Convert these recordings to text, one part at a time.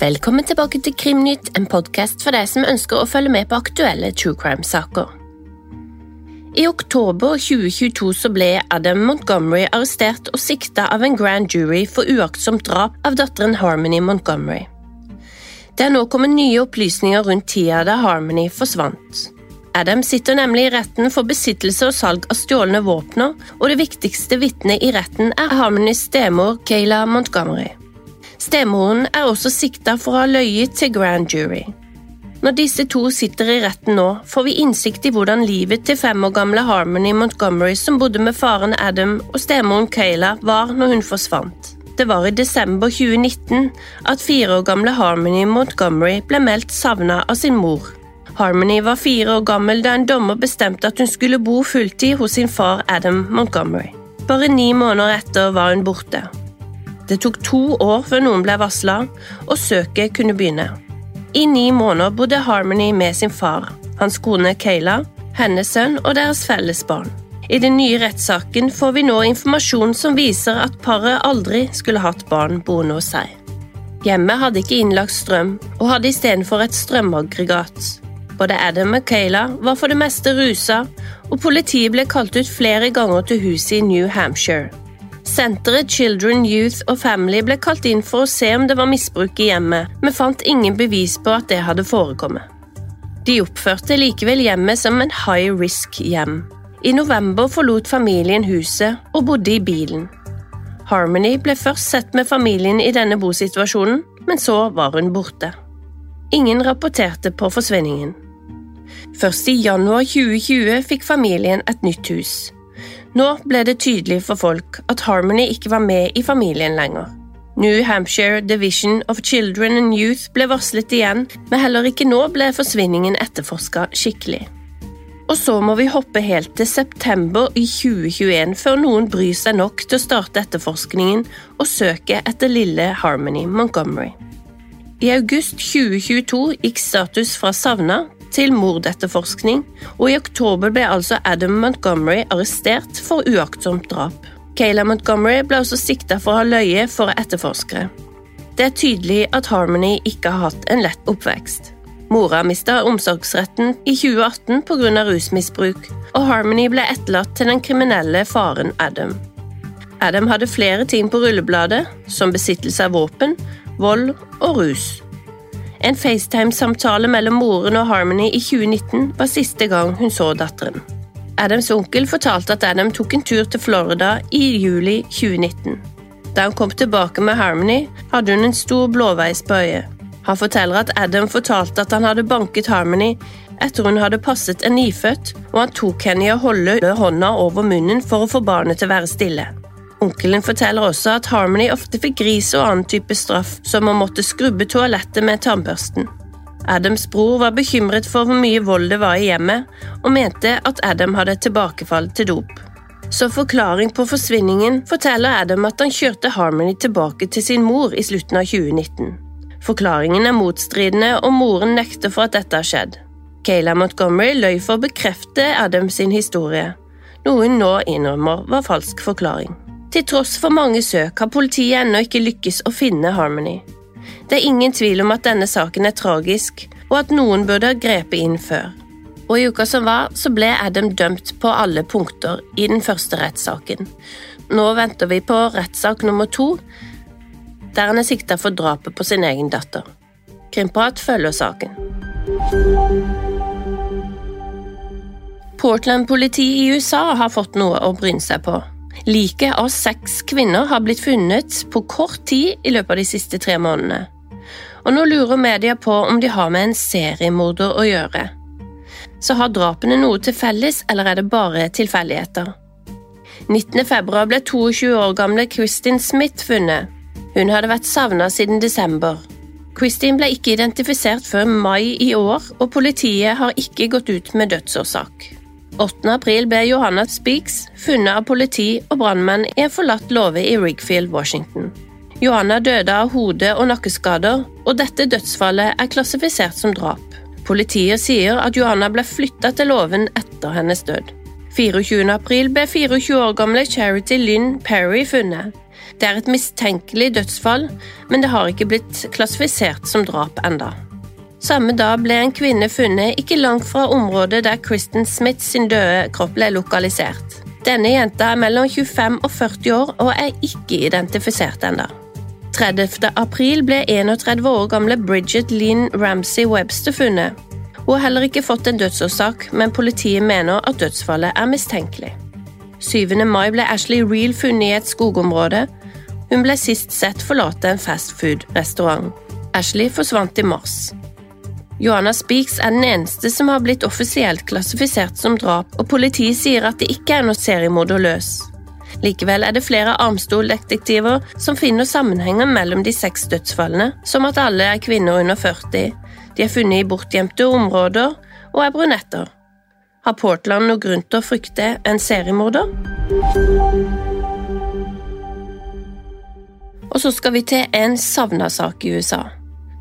Velkommen tilbake til Krimnytt, en podkast for deg som ønsker å følge med på aktuelle true crime-saker. I oktober 2022 så ble Adam Montgomery arrestert og sikta av en grand jury for uaktsomt drap av datteren Harmony Montgomery. Det er nå kommet nye opplysninger rundt tida da Harmony forsvant. Adam sitter nemlig i retten for besittelse og salg av stjålne våpner, og det viktigste vitnet i retten er Harmonys stemor Kayla Montgomery. Stemoren er også sikta for å ha løyet til grand jury. Når disse to sitter i retten nå, får vi innsikt i hvordan livet til fem år gamle Harmony Montgomery, som bodde med faren Adam og stemoren Kayla, var når hun forsvant. Det var i desember 2019 at fire år gamle Harmony Montgomery ble meldt savna av sin mor. Harmony var fire år gammel da en dommer bestemte at hun skulle bo fulltid hos sin far Adam Montgomery. Bare ni måneder etter var hun borte. Det tok to år før noen ble varsla, og søket kunne begynne. I ni måneder bodde Harmony med sin far, hans kone Kayla, hennes sønn og deres felles barn. I den nye rettssaken får vi nå informasjon som viser at paret aldri skulle hatt barn boende hos seg. Hjemmet hadde ikke innlagt strøm, og hadde istedenfor et strømaggregat. Både Adam og Kayla var for det meste rusa, og politiet ble kalt ut flere ganger til huset i New Hampshire. Senteret Children, Youth og Family ble kalt inn for å se om det var misbruk i hjemmet, men fant ingen bevis på at det hadde forekommet. De oppførte likevel hjemmet som en high risk-hjem. I november forlot familien huset og bodde i bilen. Harmony ble først sett med familien i denne bosituasjonen, men så var hun borte. Ingen rapporterte på forsvinningen. Først i januar 2020 fikk familien et nytt hus. Nå ble det tydelig for folk at Harmony ikke var med i familien lenger. New Hampshire Division of Children and Youth ble varslet igjen, men heller ikke nå ble forsvinningen etterforska skikkelig. Og så må vi hoppe helt til september i 2021 før noen bryr seg nok til å starte etterforskningen og søke etter lille Harmony Montgomery. I august 2022 gikk status fra savna til mordetterforskning, og i oktober ble altså Adam Montgomery arrestert for uaktsomt drap. Kayla Montgomery ble også sikta for å ha løye for etterforskere. Det er tydelig at Harmony ikke har hatt en lett oppvekst. Mora mista omsorgsretten i 2018 pga. rusmisbruk, og Harmony ble etterlatt til den kriminelle faren Adam. Adam hadde flere ting på rullebladet, som besittelse av våpen, vold og rus. En FaceTime-samtale mellom moren og Harmony i 2019 var siste gang hun så datteren. Adams onkel fortalte at Adam tok en tur til Florida i juli 2019. Da han kom tilbake med Harmony, hadde hun en stor blåveis på øyet. Han forteller at Adam fortalte at han hadde banket Harmony etter hun hadde passet en nyfødt, og han tok henne i å holde hånda over munnen for å få barnet til å være stille. Onkelen forteller også at Harmony ofte fikk gris og annen type straff, som å måtte skrubbe toalettet med tannbørsten. Adams bror var bekymret for hvor mye vold det var i hjemmet, og mente at Adam hadde et tilbakefall til dop. Som forklaring på forsvinningen forteller Adam at han kjørte Harmony tilbake til sin mor i slutten av 2019. Forklaringen er motstridende, og moren nekter for at dette har skjedd. Kayla Montgomery løy for å bekrefte Adams historie, noe hun nå innrømmer var falsk forklaring. Til tross for mange søk har politiet ennå ikke lykkes å finne Harmony. Det er ingen tvil om at denne saken er tragisk, og at noen burde ha grepet inn før. Og I uka som var, så ble Adam dømt på alle punkter i den første rettssaken. Nå venter vi på rettssak nummer to, der han er sikta for drapet på sin egen datter. Krimprat følger saken. Portland-politiet i USA har fått noe å bryne seg på. Liket av seks kvinner har blitt funnet på kort tid i løpet av de siste tre månedene. Og nå lurer media på om de har med en seriemorder å gjøre. Så har drapene noe til felles, eller er det bare tilfeldigheter? 19. februar ble 22 år gamle Kristin Smith funnet. Hun hadde vært savna siden desember. Christine ble ikke identifisert før mai i år, og politiet har ikke gått ut med dødsårsak. 8. april ble Johanna Speaks funnet av politi og brannmenn i en forlatt låve i Rigfield, Washington. Johanna døde av hode- og nakkeskader, og dette dødsfallet er klassifisert som drap. Politiet sier at Johanna ble flytta til låven etter hennes død. 24. april ble 24 år gamle Charity Lynn Perry funnet. Det er et mistenkelig dødsfall, men det har ikke blitt klassifisert som drap enda. Samme dag ble en kvinne funnet ikke langt fra området der Kristen Smith sin døde kropp ble lokalisert. Denne jenta er mellom 25 og 40 år og er ikke identifisert ennå. 30. april ble 31 år gamle Bridget Lynn Ramsey Webster funnet. Hun har heller ikke fått en dødsårsak, men politiet mener at dødsfallet er mistenkelig. 7. mai ble Ashley Reel funnet i et skogområde. Hun ble sist sett forlate en fastfood-restaurant. Ashley forsvant i mars. Joanna Speaks er den eneste som har blitt offisielt klassifisert som drap, og politiet sier at det ikke er noe seriemorder løs. Likevel er det flere armstoldetektiver som finner sammenhenger mellom de seks dødsfallene, som at alle er kvinner under 40, de er funnet i bortgjemte områder og er brunetter. Har Portland noe grunn til å frykte en seriemorder? Og så skal vi til en savna sak i USA.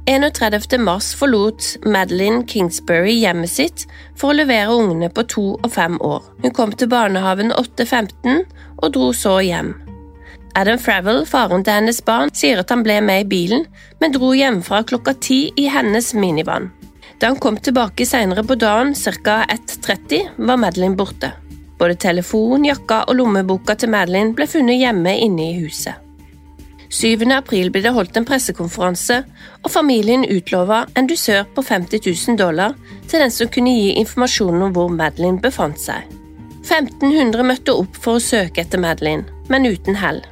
31. mars forlot Madeline Kingsbury hjemmet sitt for å levere ungene på to og fem år. Hun kom til barnehaven 8.15 og dro så hjem. Adam Fravel, faren til hennes barn, sier at han ble med i bilen, men dro hjemmefra klokka ti i hennes minivan. Da han kom tilbake senere på dagen, ca. 1.30, var Madeline borte. Både telefon, jakka og lommeboka til Madeline ble funnet hjemme inne i huset. 7. april ble det holdt en pressekonferanse, og familien utlova en dusør på 50 000 dollar til den som kunne gi informasjon om hvor Madeline befant seg. 1500 møtte opp for å søke etter Madeline, men uten hell.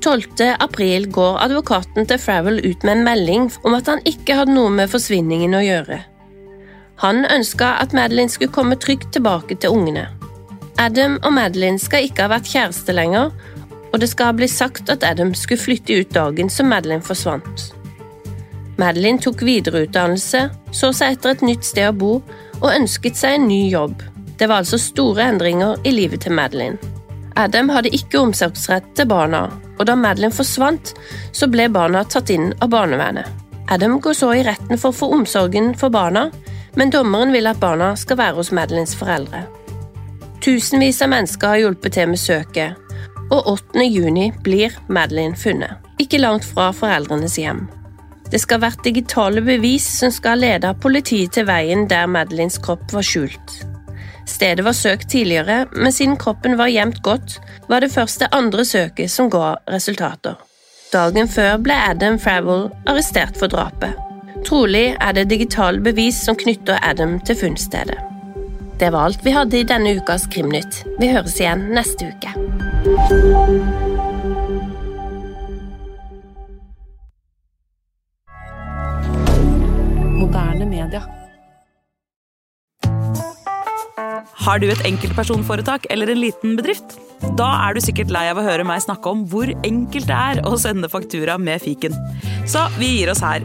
12. april går advokaten til Fravel ut med en melding om at han ikke hadde noe med forsvinningen å gjøre. Han ønska at Madeline skulle komme trygt tilbake til ungene. Adam og Madeline skal ikke ha vært kjærester lenger, og det skal ha blitt sagt at Adam skulle flytte ut dagen som Madeline forsvant. Madeline tok videreutdannelse, så seg etter et nytt sted å bo og ønsket seg en ny jobb. Det var altså store endringer i livet til Madeline. Adam hadde ikke omsorgsrett til barna, og da Madeline forsvant, så ble barna tatt inn av barnevernet. Adam går så i retten for å få omsorgen for barna, men dommeren vil at barna skal være hos Madelines foreldre. Tusenvis av mennesker har hjulpet til med søket, og 8. juni blir Madeline funnet, ikke langt fra foreldrenes hjem. Det skal ha vært digitale bevis som skal lede politiet til veien der Madelines kropp var skjult. Stedet var søkt tidligere, men siden kroppen var gjemt godt, var det først det andre søket som ga resultater. Dagen før ble Adam Fravel arrestert for drapet. Trolig er det digitale bevis som knytter Adam til funnstedet. Det var alt vi hadde i denne ukas Krimnytt. Vi høres igjen neste uke. Moderne media. Har du et enkeltpersonforetak eller en liten bedrift? Da er du sikkert lei av å høre meg snakke om hvor enkelt det er å sende faktura med fiken. Så vi gir oss her,